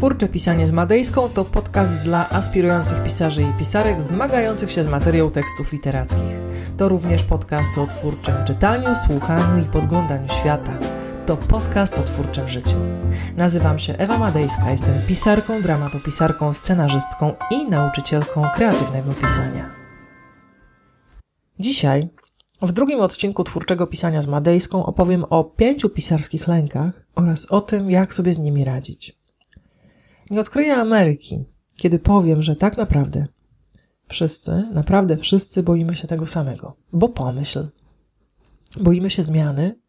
Twórcze Pisanie z Madejską to podcast dla aspirujących pisarzy i pisarek zmagających się z materią tekstów literackich. To również podcast o twórczym czytaniu, słuchaniu i podglądaniu świata. To podcast o twórczym życiu. Nazywam się Ewa Madejska, jestem pisarką, dramatopisarką, scenarzystką i nauczycielką kreatywnego pisania. Dzisiaj, w drugim odcinku Twórczego Pisania z Madejską opowiem o pięciu pisarskich lękach oraz o tym, jak sobie z nimi radzić. Nie odkryję Ameryki, kiedy powiem, że tak naprawdę wszyscy, naprawdę wszyscy boimy się tego samego. Bo pomyśl, boimy się zmiany,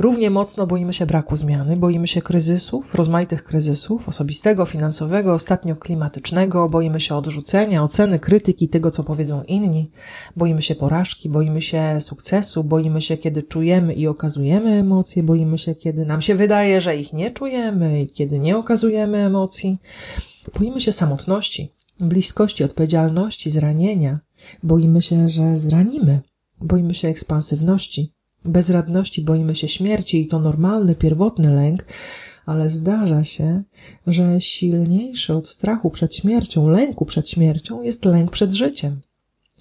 Równie mocno boimy się braku zmiany, boimy się kryzysów, rozmaitych kryzysów, osobistego, finansowego, ostatnio klimatycznego, boimy się odrzucenia, oceny, krytyki tego, co powiedzą inni, boimy się porażki, boimy się sukcesu, boimy się, kiedy czujemy i okazujemy emocje, boimy się, kiedy nam się wydaje, że ich nie czujemy i kiedy nie okazujemy emocji, boimy się samotności, bliskości, odpowiedzialności, zranienia, boimy się, że zranimy, boimy się ekspansywności, bezradności boimy się śmierci i to normalny, pierwotny lęk, ale zdarza się, że silniejszy od strachu przed śmiercią, lęku przed śmiercią jest lęk przed życiem.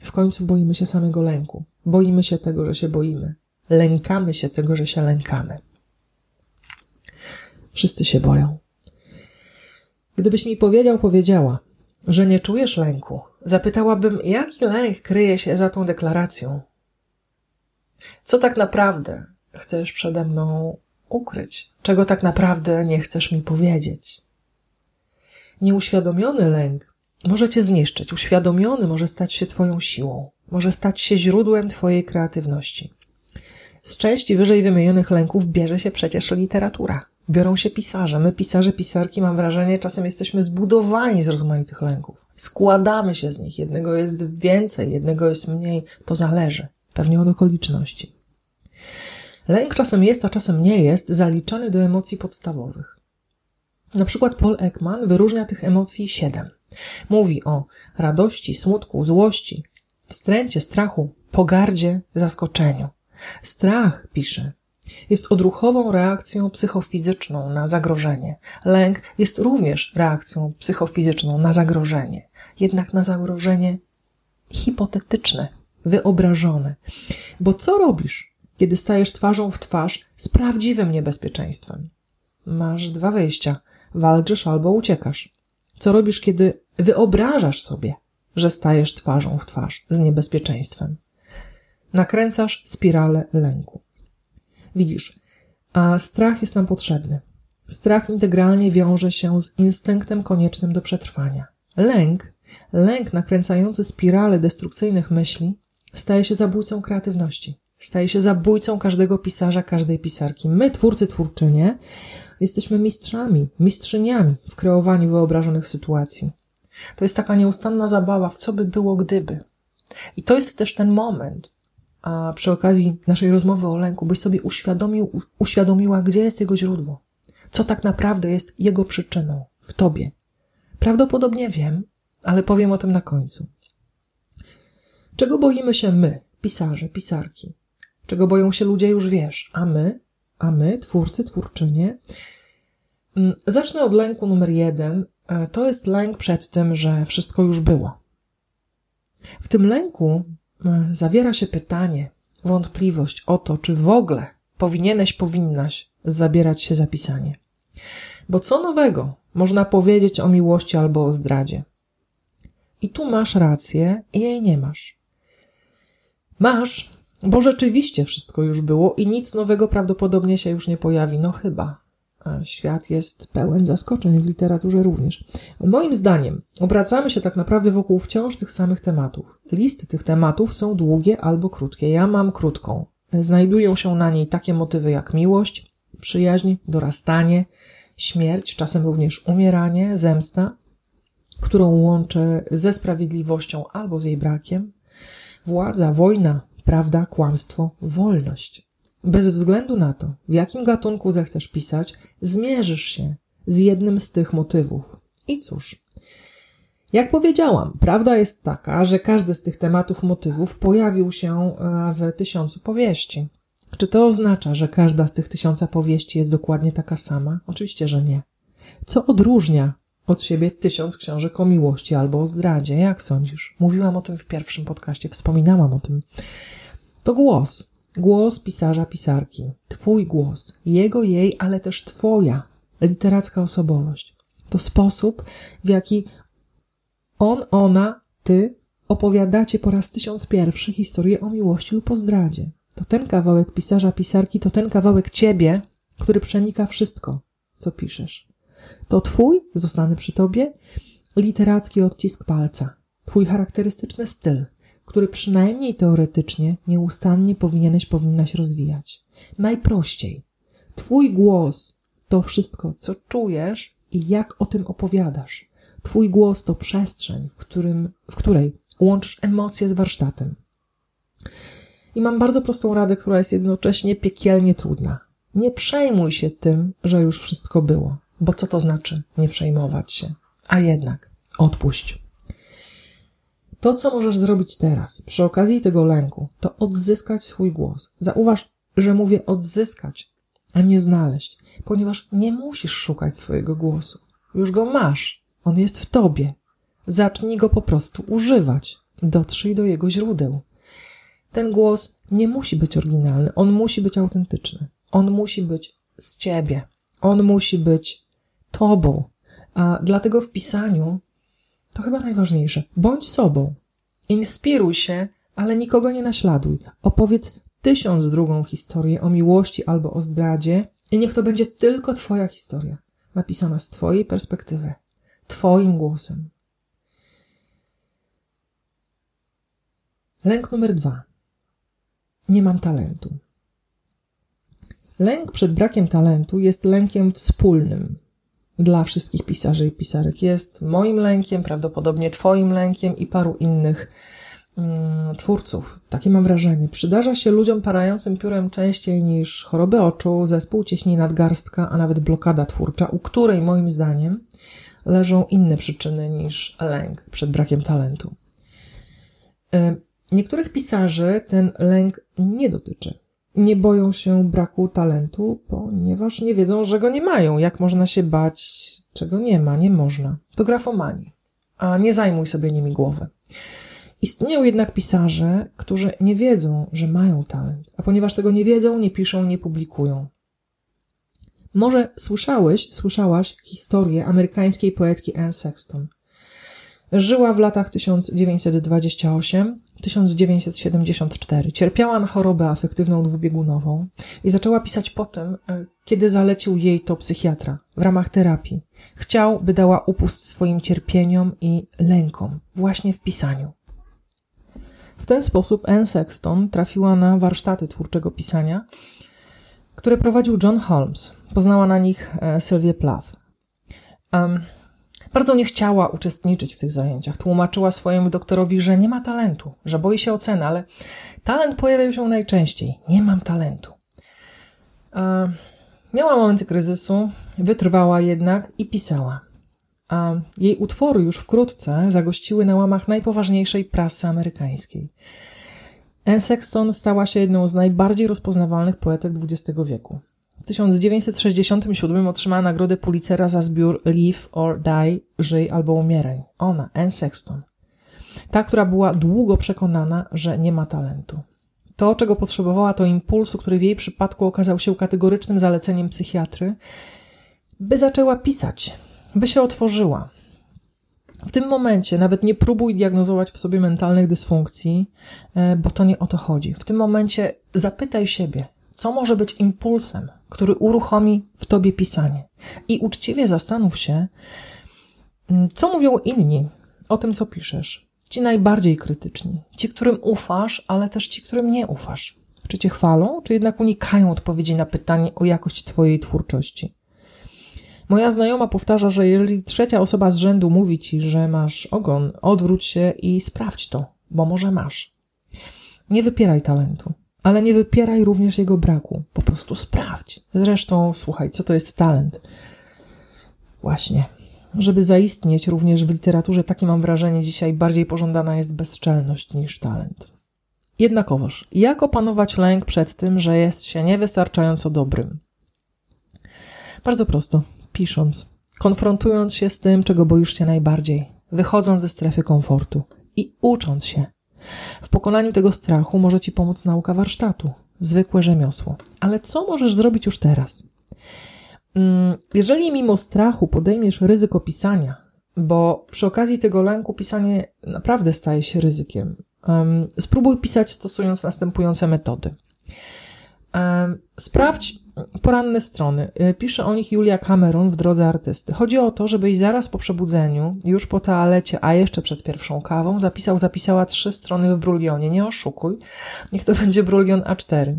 W końcu boimy się samego lęku. Boimy się tego, że się boimy. Lękamy się tego, że się lękamy. Wszyscy się boją. Gdybyś mi powiedział, powiedziała, że nie czujesz lęku, zapytałabym, jaki lęk kryje się za tą deklaracją. Co tak naprawdę chcesz przede mną ukryć? Czego tak naprawdę nie chcesz mi powiedzieć? Nieuświadomiony lęk może cię zniszczyć. Uświadomiony może stać się twoją siłą. Może stać się źródłem twojej kreatywności. Z części wyżej wymienionych lęków bierze się przecież literatura. Biorą się pisarze. My, pisarze, pisarki, mam wrażenie, czasem jesteśmy zbudowani z rozmaitych lęków. Składamy się z nich. Jednego jest więcej, jednego jest mniej. To zależy pewnie od okoliczności. Lęk czasem jest, a czasem nie jest zaliczany do emocji podstawowych. Na przykład Paul Ekman wyróżnia tych emocji siedem. Mówi o radości, smutku, złości, wstręcie, strachu, pogardzie, zaskoczeniu. Strach, pisze, jest odruchową reakcją psychofizyczną na zagrożenie. Lęk jest również reakcją psychofizyczną na zagrożenie, jednak na zagrożenie hipotetyczne, wyobrażone. Bo co robisz, kiedy stajesz twarzą w twarz z prawdziwym niebezpieczeństwem? Masz dwa wyjścia. Walczysz albo uciekasz. Co robisz, kiedy wyobrażasz sobie, że stajesz twarzą w twarz z niebezpieczeństwem? Nakręcasz spiralę lęku. Widzisz, a strach jest nam potrzebny. Strach integralnie wiąże się z instynktem koniecznym do przetrwania. Lęk, lęk nakręcający spirale destrukcyjnych myśli, staje się zabójcą kreatywności. Staje się zabójcą każdego pisarza, każdej pisarki. My, twórcy, twórczynie, jesteśmy mistrzami, mistrzyniami w kreowaniu wyobrażonych sytuacji. To jest taka nieustanna zabawa w co by było gdyby. I to jest też ten moment, a przy okazji naszej rozmowy o lęku, byś sobie uświadomił, uświadomiła, gdzie jest jego źródło. Co tak naprawdę jest jego przyczyną w tobie. Prawdopodobnie wiem, ale powiem o tym na końcu. Czego boimy się my, pisarze, pisarki? Czego boją się ludzie, już wiesz. A my, a my, twórcy, twórczynie. Mm, zacznę od lęku numer jeden. E, to jest lęk przed tym, że wszystko już było. W tym lęku e, zawiera się pytanie, wątpliwość o to, czy w ogóle powinieneś, powinnaś zabierać się za pisanie. Bo co nowego można powiedzieć o miłości albo o zdradzie? I tu masz rację i jej nie masz. Masz, bo rzeczywiście wszystko już było i nic nowego prawdopodobnie się już nie pojawi. No chyba. A świat jest pełen zaskoczeń w literaturze również. Moim zdaniem obracamy się tak naprawdę wokół wciąż tych samych tematów. Listy tych tematów są długie albo krótkie. Ja mam krótką. Znajdują się na niej takie motywy jak miłość, przyjaźń, dorastanie, śmierć, czasem również umieranie, zemsta, którą łączę ze sprawiedliwością albo z jej brakiem, Władza, wojna, prawda, kłamstwo, wolność. Bez względu na to, w jakim gatunku zechcesz pisać, zmierzysz się z jednym z tych motywów. I cóż, jak powiedziałam, prawda jest taka, że każdy z tych tematów, motywów pojawił się e, w tysiącu powieści. Czy to oznacza, że każda z tych tysiąca powieści jest dokładnie taka sama? Oczywiście, że nie. Co odróżnia od siebie tysiąc książek o miłości albo o zdradzie? Jak sądzisz? Mówiłam o tym w pierwszym podcaście, wspominałam o tym. To głos. Głos pisarza, pisarki. Twój głos. Jego, jej, ale też twoja literacka osobowość. To sposób, w jaki on, ona, ty opowiadacie po raz tysiąc pierwszy historię o miłości lub o zdradzie. To ten kawałek pisarza, pisarki, to ten kawałek ciebie, który przenika wszystko, co piszesz. To twój, zostanę przy tobie, literacki odcisk palca. Twój charakterystyczny styl, który przynajmniej teoretycznie nieustannie powinieneś, powinnaś rozwijać. Najprościej. Twój głos to wszystko, co czujesz i jak o tym opowiadasz. Twój głos to przestrzeń, w, którym, w której łączysz emocje z warsztatem. I mam bardzo prostą radę, która jest jednocześnie piekielnie trudna. Nie przejmuj się tym, że już wszystko było. Bo co to znaczy nie przejmować się? A jednak odpuść. To, co możesz zrobić teraz, przy okazji tego lęku, to odzyskać swój głos. Zauważ, że mówię odzyskać, a nie znaleźć, ponieważ nie musisz szukać swojego głosu. Już go masz. On jest w tobie. Zacznij go po prostu używać. Dotrzyj do jego źródeł. Ten głos nie musi być oryginalny, on musi być autentyczny. On musi być z ciebie. On musi być tobą. A dlatego w pisaniu to chyba najważniejsze. Bądź sobą. Inspiruj się, ale nikogo nie naśladuj. Opowiedz tysiąc drugą historię o miłości albo o zdradzie i niech to będzie tylko twoja historia, napisana z twojej perspektywy, twoim głosem. Lęk numer dwa. Nie mam talentu. Lęk przed brakiem talentu jest lękiem wspólnym dla wszystkich pisarzy i pisarek. Jest moim lękiem, prawdopodobnie Twoim lękiem i paru innych mm, twórców. Takie mam wrażenie. Przydarza się ludziom parającym piórem częściej niż choroby oczu, zespół cieśni nadgarstka, a nawet blokada twórcza, u której moim zdaniem leżą inne przyczyny niż lęk przed brakiem talentu. Niektórych pisarzy ten lęk nie dotyczy nie boją się braku talentu, ponieważ nie wiedzą, że go nie mają. Jak można się bać, czego nie ma? Nie można. To grafomani. A nie zajmuj sobie nimi głowy. Istnieją jednak pisarze, którzy nie wiedzą, że mają talent, a ponieważ tego nie wiedzą, nie piszą, nie publikują. Może słyszałeś, słyszałaś historię amerykańskiej poetki Anne Sexton. Żyła w latach 1928 1974. Cierpiała na chorobę afektywną dwubiegunową i zaczęła pisać po tym, e, kiedy zalecił jej to psychiatra w ramach terapii. Chciał, by dała upust swoim cierpieniom i lękom właśnie w pisaniu. W ten sposób Anne Sexton trafiła na warsztaty twórczego pisania, które prowadził John Holmes. Poznała na nich e, Sylwię Plath. Um, bardzo nie chciała uczestniczyć w tych zajęciach. Tłumaczyła swojemu doktorowi, że nie ma talentu, że boi się oceny, ale talent pojawiał się najczęściej. Nie mam talentu. Miała momenty kryzysu, wytrwała jednak i pisała. Jej utwory już wkrótce zagościły na łamach najpoważniejszej prasy amerykańskiej. Anne Sexton stała się jedną z najbardziej rozpoznawalnych poetek XX wieku. W 1967 otrzymała nagrodę Pulitzera za zbiór Live or Die, Żyj albo umieraj. Ona, Anne Sexton. Ta, która była długo przekonana, że nie ma talentu. To, czego potrzebowała, to impulsu, który w jej przypadku okazał się kategorycznym zaleceniem psychiatry, by zaczęła pisać, by się otworzyła. W tym momencie nawet nie próbuj diagnozować w sobie mentalnych dysfunkcji, e, bo to nie o to chodzi. W tym momencie zapytaj siebie, co może być impulsem, który uruchomi w tobie pisanie. I uczciwie zastanów się, mm, co mówią inni o tym, co piszesz. Ci najbardziej krytyczni, ci, którym ufasz, ale też ci, którym nie ufasz. Czy cię chwalą, czy jednak unikają odpowiedzi na pytanie o jakość twojej twórczości? Moja znajoma powtarza, że jeżeli trzecia osoba z rzędu mówi ci, że masz ogon, odwróć się i sprawdź to, bo może masz. Nie wypieraj talentu ale nie wypieraj również jego braku. Po prostu sprawdź. Zresztą, słuchaj, co to jest talent? Właśnie. Żeby zaistnieć również w literaturze, takie mam wrażenie, dzisiaj bardziej pożądana jest bezczelność niż talent. Jednakowoż, jak opanować lęk przed tym, że jest się niewystarczająco dobrym? Bardzo prosto, pisząc. konfrontując się z tym, czego boisz się najbardziej, wychodząc ze strefy komfortu i ucząc się. W pokonaniu tego strachu może Ci pomóc nauka warsztatu, zwykłe rzemiosło. Ale co możesz zrobić już teraz? Mm, jeżeli mimo strachu podejmiesz ryzyko pisania, bo przy okazji tego lęku pisanie naprawdę staje się ryzykiem, spróbuj pisać stosując następujące metody. Sprawdź poranne strony. Y, pisze o nich Julia Cameron w Drodze Artysty. Chodzi o to, żebyś zaraz po przebudzeniu, już po toalecie, a jeszcze przed pierwszą kawą, zapisał, zapisała trzy strony w brulionie. Nie oszukuj. Niech to będzie brulion A4.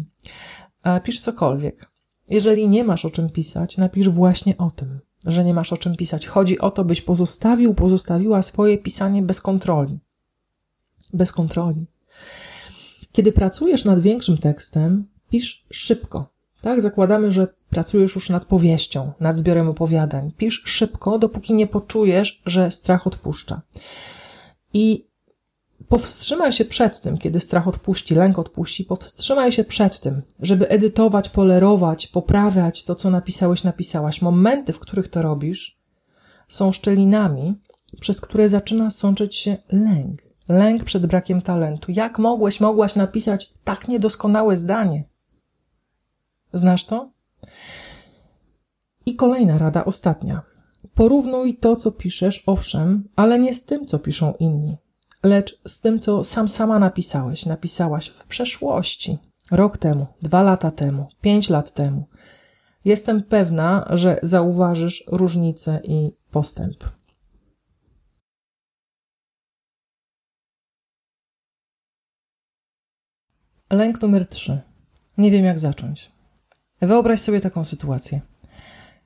Pisz cokolwiek. Jeżeli nie masz o czym pisać, napisz właśnie o tym, że nie masz o czym pisać. Chodzi o to, byś pozostawił, pozostawiła swoje pisanie bez kontroli. Bez kontroli. Kiedy pracujesz nad większym tekstem, pisz szybko. Tak, zakładamy, że pracujesz już nad powieścią, nad zbiorem opowiadań. Pisz szybko, dopóki nie poczujesz, że strach odpuszcza. I powstrzymaj się przed tym, kiedy strach odpuści, lęk odpuści, powstrzymaj się przed tym, żeby edytować, polerować, poprawiać to, co napisałeś, napisałaś. Momenty, w których to robisz, są szczelinami, przez które zaczyna sączyć się lęk. Lęk przed brakiem talentu. Jak mogłeś, mogłaś napisać tak niedoskonałe zdanie? Znasz to? I kolejna rada, ostatnia. Porównuj to, co piszesz, owszem, ale nie z tym, co piszą inni, lecz z tym, co sam sama napisałeś, napisałaś w przeszłości. Rok temu, dwa lata temu, pięć lat temu. Jestem pewna, że zauważysz różnicę i postęp. Lęk numer trzy. Nie wiem, jak zacząć. Wyobraź sobie taką sytuację.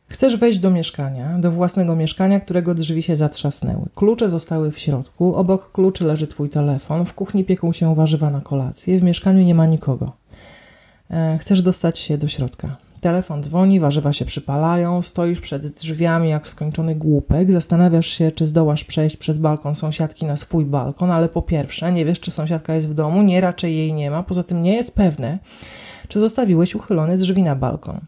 Chcesz wejść do mieszkania, do własnego mieszkania, którego drzwi się zatrzasnęły. Klucze zostały w środku, obok kluczy leży twój telefon, w kuchni pieką się warzywa na kolację, w mieszkaniu nie ma nikogo. E, chcesz dostać się do środka. Telefon dzwoni, warzywa się przypalają, stoisz przed drzwiami jak skończony głupek, zastanawiasz się, czy zdołasz przejść przez balkon sąsiadki na swój balkon, ale po pierwsze, nie wiesz, czy sąsiadka jest w domu, nie, raczej jej nie ma, poza tym nie jest pewne, czy zostawiłeś uchylone drzwi na balkon.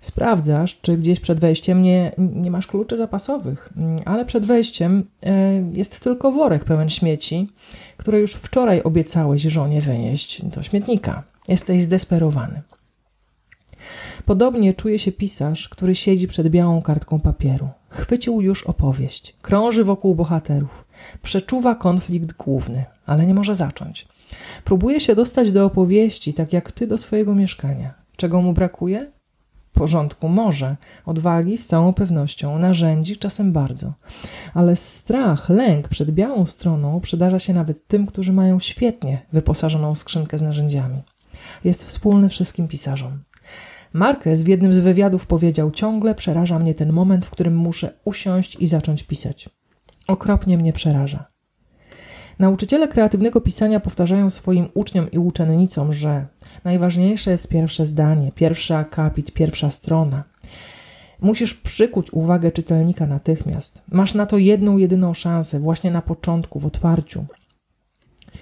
Sprawdzasz, czy gdzieś przed wejściem nie, nie masz kluczy zapasowych, ale przed wejściem e, jest tylko worek pełen śmieci, które już wczoraj obiecałeś żonie wynieść do śmietnika. Jesteś zdesperowany. Podobnie czuje się pisarz, który siedzi przed białą kartką papieru. Chwycił już opowieść, krąży wokół bohaterów, przeczuwa konflikt główny, ale nie może zacząć. Próbuje się dostać do opowieści, tak jak ty do swojego mieszkania. Czego mu brakuje? Porządku może, odwagi z całą pewnością, narzędzi czasem bardzo. Ale strach, lęk przed białą stroną przydarza się nawet tym, którzy mają świetnie wyposażoną skrzynkę z narzędziami. Jest wspólny wszystkim pisarzom. Marquez w jednym z wywiadów powiedział: Ciągle przeraża mnie ten moment, w którym muszę usiąść i zacząć pisać. Okropnie mnie przeraża. Nauczyciele kreatywnego pisania powtarzają swoim uczniom i uczennicom, że najważniejsze jest pierwsze zdanie, pierwszy akapit, pierwsza strona. Musisz przykuć uwagę czytelnika natychmiast. Masz na to jedną, jedyną szansę, właśnie na początku, w otwarciu.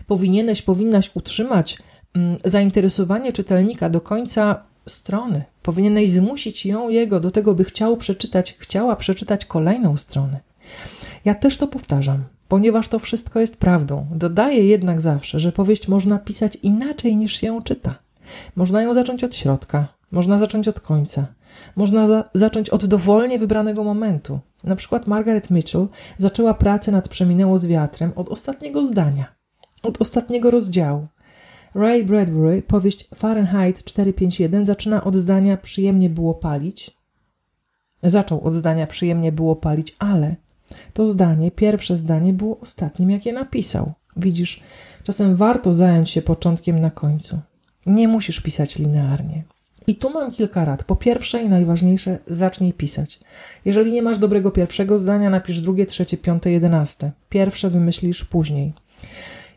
Powinieneś, powinnaś utrzymać mm, zainteresowanie czytelnika do końca strony. Powinieneś zmusić ją, jego do tego, by chciał przeczytać, chciała przeczytać kolejną stronę. Ja też to powtarzam ponieważ to wszystko jest prawdą. Dodaję jednak zawsze, że powieść można pisać inaczej niż się ją czyta. Można ją zacząć od środka, można zacząć od końca, można za zacząć od dowolnie wybranego momentu. Na przykład Margaret Mitchell zaczęła pracę nad Przeminęło z wiatrem od ostatniego zdania, od ostatniego rozdziału. Ray Bradbury, powieść Fahrenheit 451 zaczyna od zdania przyjemnie było palić. Zaczął od zdania przyjemnie było palić, ale to zdanie, pierwsze zdanie, było ostatnim, jakie napisał. Widzisz, czasem warto zająć się początkiem na końcu. Nie musisz pisać linearnie. I tu mam kilka rad. Po pierwsze i najważniejsze, zacznij pisać. Jeżeli nie masz dobrego pierwszego zdania, napisz drugie, trzecie, piąte, jedenaste. Pierwsze wymyślisz później.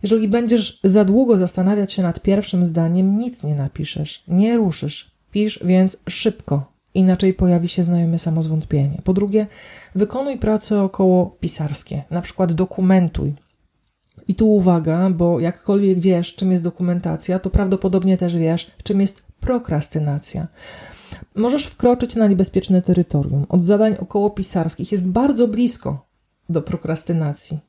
Jeżeli będziesz za długo zastanawiać się nad pierwszym zdaniem, nic nie napiszesz, nie ruszysz. Pisz więc szybko, inaczej pojawi się znajome samozwątpienie. Po drugie, wykonuj prace około pisarskie, na przykład dokumentuj. I tu uwaga, bo jakkolwiek wiesz, czym jest dokumentacja, to prawdopodobnie też wiesz, czym jest prokrastynacja. Możesz wkroczyć na niebezpieczne terytorium. Od zadań okołopisarskich jest bardzo blisko do prokrastynacji,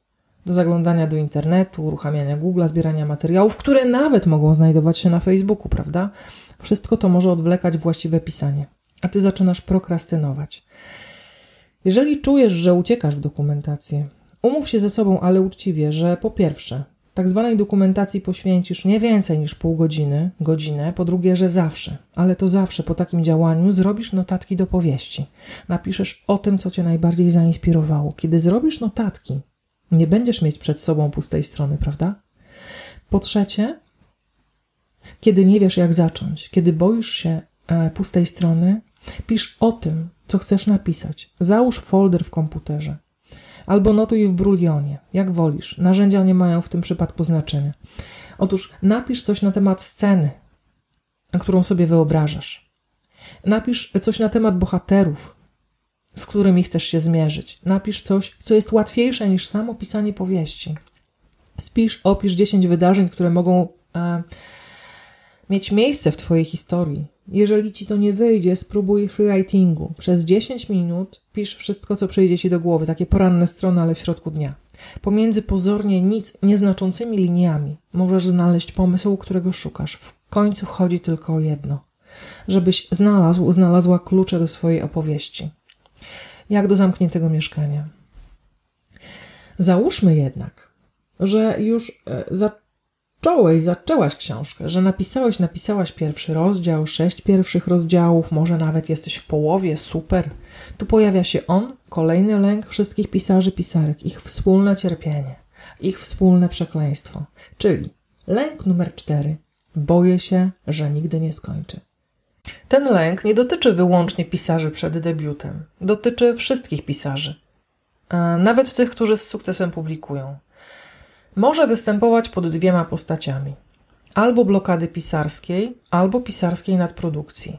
do zaglądania do internetu, uruchamiania Google, zbierania materiałów, które nawet mogą znajdować się na Facebooku, prawda? Wszystko to może odwlekać właściwe pisanie, a ty zaczynasz prokrastynować. Jeżeli czujesz, że uciekasz w dokumentację, umów się ze sobą, ale uczciwie, że po pierwsze, tak zwanej dokumentacji poświęcisz nie więcej niż pół godziny, godzinę, po drugie, że zawsze, ale to zawsze po takim działaniu zrobisz notatki do powieści. Napiszesz o tym, co cię najbardziej zainspirowało. Kiedy zrobisz notatki, nie będziesz mieć przed sobą pustej strony, prawda? Po trzecie, kiedy nie wiesz, jak zacząć, kiedy boisz się e, pustej strony, pisz o tym, co chcesz napisać. Załóż folder w komputerze. Albo notuj w brulionie, jak wolisz. Narzędzia nie mają w tym przypadku znaczenia. Otóż napisz coś na temat sceny, którą sobie wyobrażasz. Napisz coś na temat bohaterów, z którymi chcesz się zmierzyć. Napisz coś, co jest łatwiejsze niż samo pisanie powieści. Spisz, opisz 10 wydarzeń, które mogą e, mieć miejsce w Twojej historii. Jeżeli Ci to nie wyjdzie, spróbuj freewritingu. Przez 10 minut pisz wszystko, co przyjdzie Ci do głowy, takie poranne strony, ale w środku dnia. Pomiędzy pozornie nic nieznaczącymi liniami możesz znaleźć pomysł, którego szukasz. W końcu chodzi tylko o jedno. Żebyś znalazł, znalazła klucze do swojej opowieści. Jak do zamkniętego mieszkania. Załóżmy jednak, że już e, za zacząłeś, zaczęłaś książkę, że napisałeś, napisałaś pierwszy rozdział, sześć pierwszych rozdziałów, może nawet jesteś w połowie, super. Tu pojawia się on, kolejny lęk wszystkich pisarzy, pisarek, ich wspólne cierpienie, ich wspólne przekleństwo. Czyli lęk numer cztery. Boję się, że nigdy nie skończy. Ten lęk nie dotyczy wyłącznie pisarzy przed debiutem. Dotyczy wszystkich pisarzy. Nawet tych, którzy z sukcesem publikują może występować pod dwiema postaciami: albo blokady pisarskiej, albo pisarskiej nadprodukcji.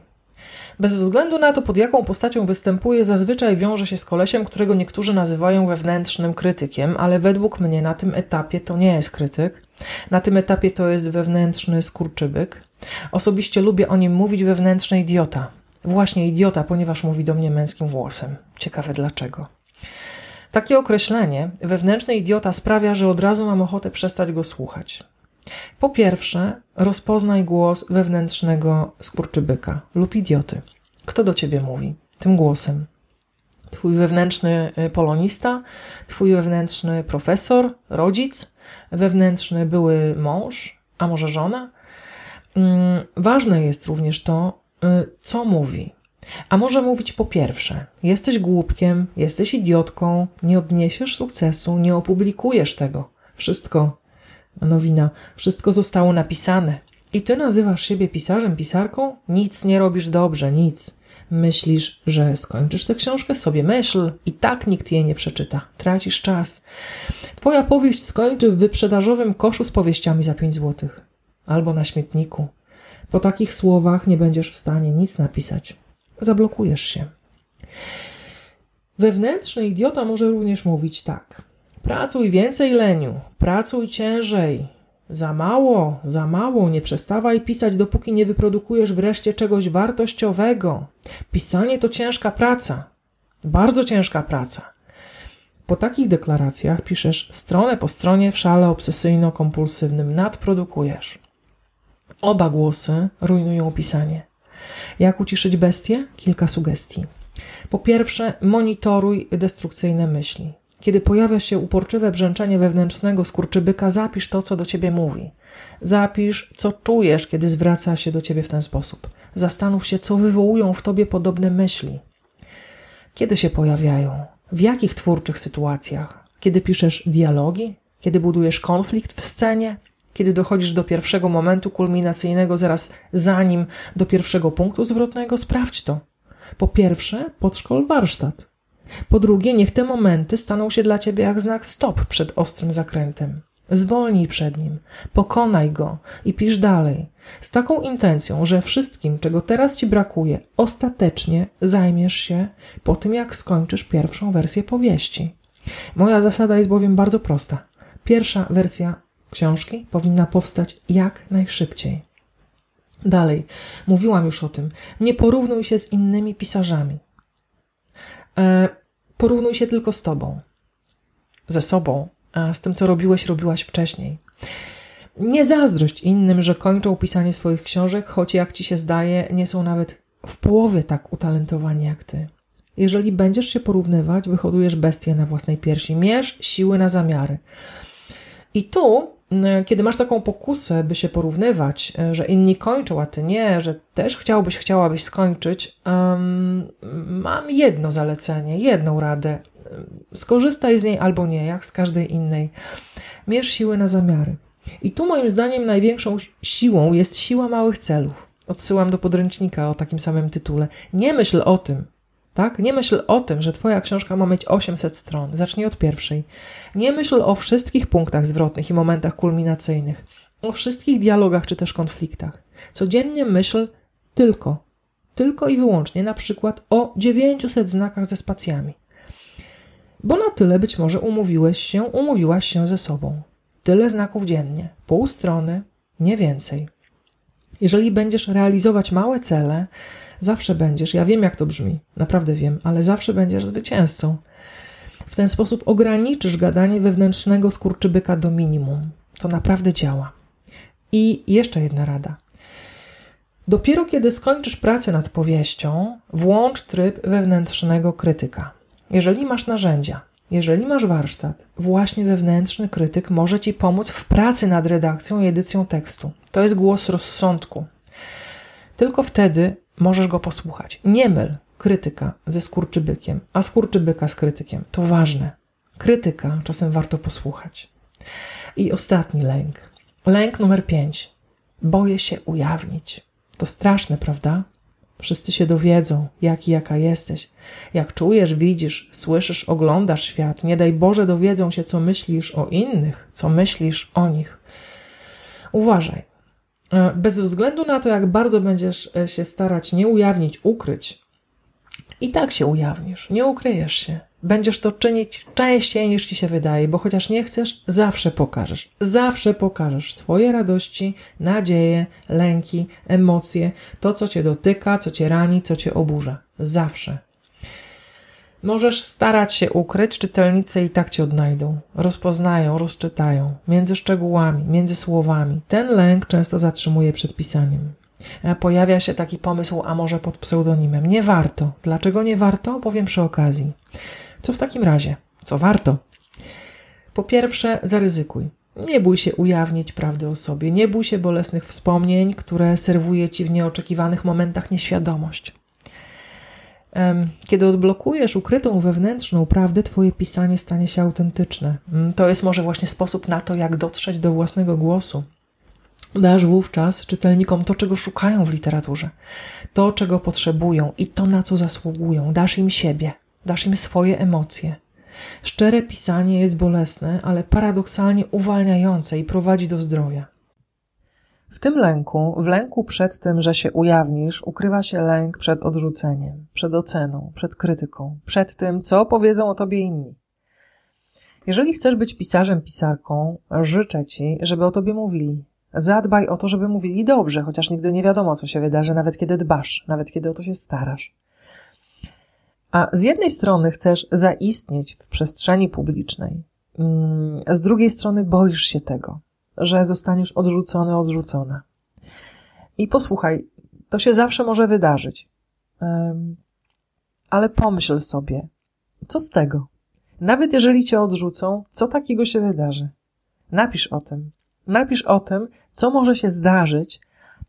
Bez względu na to, pod jaką postacią występuje, zazwyczaj wiąże się z kolesiem, którego niektórzy nazywają wewnętrznym krytykiem, ale według mnie na tym etapie to nie jest krytyk. Na tym etapie to jest wewnętrzny skurczybyk. Osobiście lubię o nim mówić wewnętrzny idiota. Właśnie idiota, ponieważ mówi do mnie męskim głosem. Ciekawe dlaczego. Takie określenie, wewnętrzny idiota, sprawia, że od razu mam ochotę przestać go słuchać. Po pierwsze, rozpoznaj głos wewnętrznego skurczybyka lub idioty. Kto do ciebie mówi tym głosem? Twój wewnętrzny y, polonista, twój wewnętrzny profesor, rodzic, wewnętrzny były mąż, a może żona? Mm, ważne jest również to, y, co mówi, a może mówić po pierwsze: jesteś głupkiem, jesteś idiotką, nie odniesiesz sukcesu, nie opublikujesz tego. Wszystko, nowina, wszystko zostało napisane. I ty nazywasz siebie pisarzem, pisarką? Nic nie robisz dobrze, nic. Myślisz, że skończysz tę książkę? Sobie myśl i tak nikt jej nie przeczyta. Tracisz czas. Twoja powieść skończy w wyprzedażowym koszu z powieściami za 5 złotych. Albo na śmietniku. Po takich słowach nie będziesz w stanie nic napisać zablokujesz się. Wewnętrzny idiota może również mówić tak. Pracuj więcej, Leniu, pracuj ciężej. Za mało, za mało, nie przestawaj pisać, dopóki nie wyprodukujesz wreszcie czegoś wartościowego. Pisanie to ciężka praca, bardzo ciężka praca. Po takich deklaracjach piszesz stronę po stronie w szale obsesyjno-kompulsywnym, nadprodukujesz. Oba głosy rujnują pisanie. Jak uciszyć bestię? Kilka sugestii. Po pierwsze, monitoruj destrukcyjne myśli. Kiedy pojawia się uporczywe brzęczenie wewnętrznego skurczybyka, zapisz to, co do ciebie mówi. Zapisz, co czujesz, kiedy zwraca się do ciebie w ten sposób. Zastanów się, co wywołują w tobie podobne myśli. Kiedy się pojawiają? W jakich twórczych sytuacjach? Kiedy piszesz dialogi? Kiedy budujesz konflikt w scenie? Kiedy dochodzisz do pierwszego momentu kulminacyjnego, zaraz zanim do pierwszego punktu zwrotnego, sprawdź to. Po pierwsze, podszkol warsztat. Po drugie, niech te momenty staną się dla ciebie jak znak stop przed ostrym zakrętem. Zwolnij przed nim, pokonaj go i pisz dalej. Z taką intencją, że wszystkim, czego teraz ci brakuje, ostatecznie zajmiesz się po tym, jak skończysz pierwszą wersję powieści. Moja zasada jest bowiem bardzo prosta. Pierwsza wersja książki powinna powstać jak najszybciej. Dalej, mówiłam już o tym. Nie porównuj się z innymi pisarzami. E, porównuj się tylko z tobą, ze sobą, a z tym, co robiłeś, robiłaś wcześniej. Nie zazdrość innym, że kończą pisanie swoich książek, choć jak ci się zdaje, nie są nawet w połowie tak utalentowani jak ty. Jeżeli będziesz się porównywać, wyhodujesz bestię na własnej piersi. Mierz siły na zamiary. I tu, kiedy masz taką pokusę, by się porównywać, e, że inni kończą, a ty nie, że też chciałbyś, chciałabyś skończyć, um, mam jedno zalecenie, jedną radę. Skorzystaj z niej albo nie, jak z każdej innej. Mierz siły na zamiary. I tu moim zdaniem największą siłą jest siła małych celów. Odsyłam do podręcznika o takim samym tytule. Nie myśl o tym, tak? Nie myśl o tym, że Twoja książka ma mieć 800 stron. Zacznij od pierwszej. Nie myśl o wszystkich punktach zwrotnych i momentach kulminacyjnych, o wszystkich dialogach czy też konfliktach. Codziennie myśl tylko, tylko i wyłącznie na przykład o 900 znakach ze spacjami. Bo na tyle być może umówiłeś się, umówiłaś się ze sobą. Tyle znaków dziennie, pół strony, nie więcej. Jeżeli będziesz realizować małe cele, zawsze będziesz, ja wiem jak to brzmi, naprawdę wiem, ale zawsze będziesz zwycięzcą. W ten sposób ograniczysz gadanie wewnętrznego skurczybyka do minimum. To naprawdę działa. I jeszcze jedna rada. Dopiero kiedy skończysz pracę nad powieścią, włącz tryb wewnętrznego krytyka. Jeżeli masz narzędzia, jeżeli masz warsztat, właśnie wewnętrzny krytyk może Ci pomóc w pracy nad redakcją i edycją tekstu. To jest głos rozsądku. Tylko wtedy możesz go posłuchać. Nie myl krytyka ze skurczybykiem, a skurczybyka z krytykiem. To ważne. Krytyka czasem warto posłuchać. I ostatni lęk. Lęk numer pięć. Boję się ujawnić. To straszne, prawda? Wszyscy się dowiedzą, jaki jaka jesteś. Jak czujesz, widzisz, słyszysz, oglądasz świat. Nie daj Boże dowiedzą się, co myślisz o innych, co myślisz o nich. Uważaj. E, bez względu na to, jak bardzo będziesz e, się starać nie ujawnić, ukryć, i tak się ujawnisz, nie ukryjesz się. Będziesz to czynić częściej niż ci się wydaje, bo chociaż nie chcesz, zawsze pokażesz. Zawsze pokażesz swoje radości, nadzieje, lęki, emocje, to co cię dotyka, co cię rani, co cię oburza. Zawsze. Możesz starać się ukryć, czytelnicy i tak cię odnajdą. Rozpoznają, rozczytają. Między szczegółami, między słowami. Ten lęk często zatrzymuje przed pisaniem. Pojawia się taki pomysł, a może pod pseudonimem. Nie warto. Dlaczego nie warto? Powiem przy okazji. Co w takim razie? Co warto? Po pierwsze, zaryzykuj. Nie bój się ujawnić prawdy o sobie. Nie bój się bolesnych wspomnień, które serwuje ci w nieoczekiwanych momentach nieświadomość. Kiedy odblokujesz ukrytą wewnętrzną prawdę, twoje pisanie stanie się autentyczne. Mm, to jest może właśnie sposób na to, jak dotrzeć do własnego głosu. Dasz wówczas czytelnikom to, czego szukają w literaturze, to, czego potrzebują i to, na co zasługują. Dasz im siebie, dasz im swoje emocje. Szczere pisanie jest bolesne, ale paradoksalnie uwalniające i prowadzi do zdrowia. W tym lęku, w lęku przed tym, że się ujawnisz, ukrywa się lęk przed odrzuceniem, przed oceną, przed krytyką, przed tym, co powiedzą o tobie inni. Jeżeli chcesz być pisarzem, pisarką, życzę ci, żeby o tobie mówili. Zadbaj o to, żeby mówili dobrze, chociaż nigdy nie wiadomo, co się wydarzy, nawet kiedy dbasz, nawet kiedy o to się starasz. A z jednej strony chcesz zaistnieć w przestrzeni publicznej, mm, z drugiej strony boisz się tego, że zostaniesz odrzucony, odrzucona. I posłuchaj, to się zawsze może wydarzyć. Ale pomyśl sobie, co z tego? Nawet jeżeli cię odrzucą, co takiego się wydarzy? Napisz o tym. Napisz o tym, co może się zdarzyć,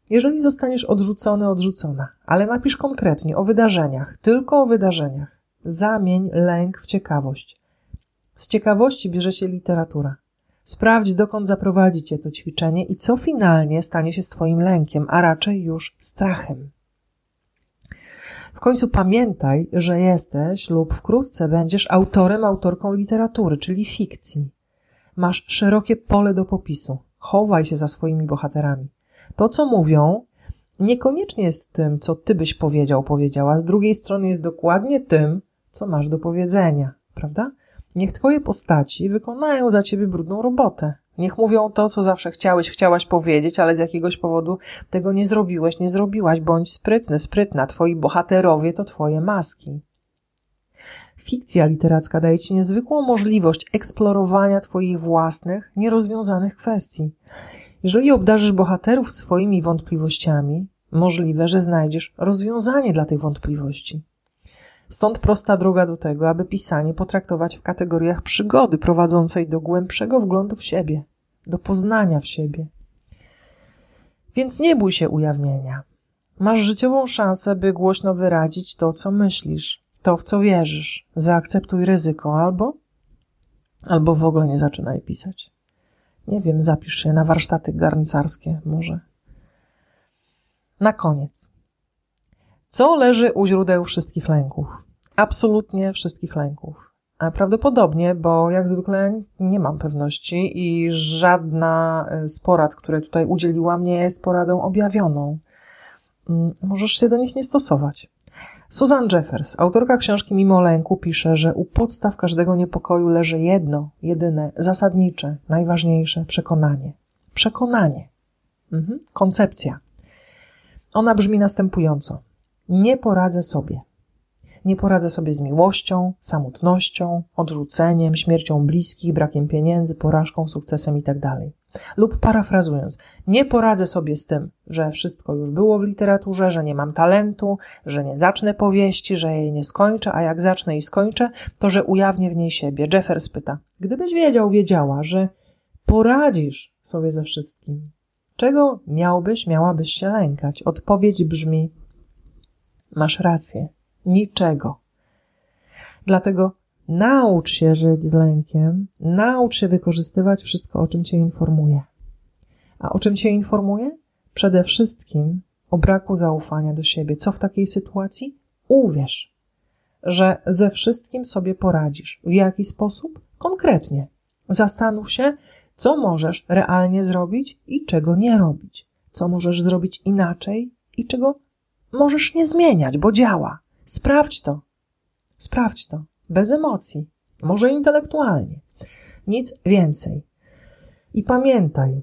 jeżeli zostaniesz odrzucony, odrzucona. Ale napisz konkretnie o wydarzeniach, tylko o wydarzeniach. Zamień lęk w ciekawość. Z ciekawości bierze się literatura. Sprawdź, dokąd zaprowadzi cię to ćwiczenie i co finalnie stanie się z twoim lękiem, a raczej już strachem. W końcu pamiętaj, że jesteś lub wkrótce będziesz autorem, autorką literatury, czyli fikcji. Masz szerokie pole do popisu. Chowaj się za swoimi bohaterami. To, co mówią, niekoniecznie jest tym, co ty byś powiedział, powiedziała. Z drugiej strony jest dokładnie tym, co masz do powiedzenia, prawda? Niech twoje postaci wykonają za ciebie brudną robotę. Niech mówią to, co zawsze chciałeś, chciałaś powiedzieć, ale z jakiegoś powodu tego nie zrobiłeś, nie zrobiłaś. Bądź sprytny, sprytna. Twoi bohaterowie to twoje maski. Fikcja literacka daje ci niezwykłą możliwość eksplorowania twoich własnych, nierozwiązanych kwestii. Jeżeli obdarzysz bohaterów swoimi wątpliwościami, możliwe, że znajdziesz rozwiązanie dla tych wątpliwości. Stąd prosta droga do tego, aby pisanie potraktować w kategoriach przygody prowadzącej do głębszego wglądu w siebie, do poznania w siebie. Więc nie bój się ujawnienia. Masz życiową szansę, by głośno wyrazić to, co myślisz, to, w co wierzysz. Zaakceptuj ryzyko albo, albo w ogóle nie zaczynaj pisać. Nie wiem, zapisz się na warsztaty garncarskie, może. Na koniec. Co leży u źródeł wszystkich lęków? Absolutnie wszystkich lęków. Prawdopodobnie, bo jak zwykle nie mam pewności i żadna z porad, które tutaj udzieliłam, nie jest poradą objawioną. Mm, możesz się do nich nie stosować. Susan Jeffers, autorka książki Mimo lęku, pisze, że u podstaw każdego niepokoju leży jedno, jedyne, zasadnicze, najważniejsze przekonanie. Przekonanie. Mhm. Koncepcja. Ona brzmi następująco. Nie poradzę sobie. Nie poradzę sobie z miłością, samotnością, odrzuceniem, śmiercią bliskich, brakiem pieniędzy, porażką, sukcesem itd. Lub parafrazując, nie poradzę sobie z tym, że wszystko już było w literaturze, że nie mam talentu, że nie zacznę powieści, że jej nie skończę, a jak zacznę i skończę, to że ujawnię w niej siebie. Jeffers pyta, gdybyś wiedział, wiedziała, że poradzisz sobie ze wszystkim, czego miałbyś, miałabyś się lękać? Odpowiedź brzmi, masz rację, niczego. Dlatego Naucz się żyć z lękiem, naucz się wykorzystywać wszystko, o czym cię informuje. A o czym cię informuje? Przede wszystkim o braku zaufania do siebie. Co w takiej sytuacji? Uwierz, że ze wszystkim sobie poradzisz. W jaki sposób? Konkretnie. Zastanów się, co możesz realnie zrobić i czego nie robić. Co możesz zrobić inaczej i czego możesz nie zmieniać, bo działa. Sprawdź to. Sprawdź to bez emocji, może intelektualnie. Nic więcej. I pamiętaj,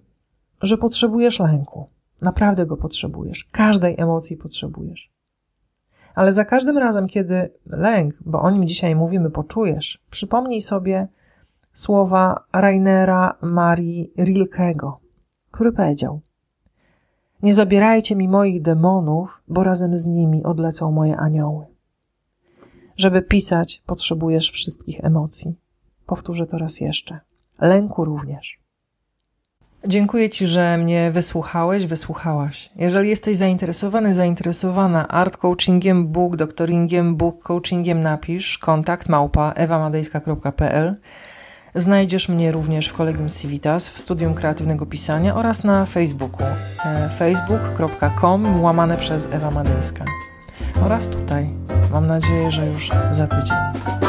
że potrzebujesz lęku. Naprawdę go potrzebujesz. Każdej emocji potrzebujesz. Ale za każdym razem, kiedy lęk, bo o nim dzisiaj mówimy, poczujesz, przypomnij sobie słowa Rainera Marii Rilkego, który powiedział: Nie zabierajcie mi moich demonów, bo razem z nimi odlecą moje anioły. Żeby pisać, potrzebujesz wszystkich emocji. Powtórzę to raz jeszcze. Lęku również. Dziękuję Ci, że mnie wysłuchałeś, wysłuchałaś. Jeżeli jesteś zainteresowany, zainteresowana art coachingiem, book, doktoringiem, book coachingiem, napisz kontakt małpa ewamadejska.pl. Znajdziesz mnie również w Kolegium Civitas, w Studium Kreatywnego Pisania oraz na Facebooku e, facebook.com łamane przez Ewa Madejska oraz tutaj. Mam nadzieję, że już za tydzień.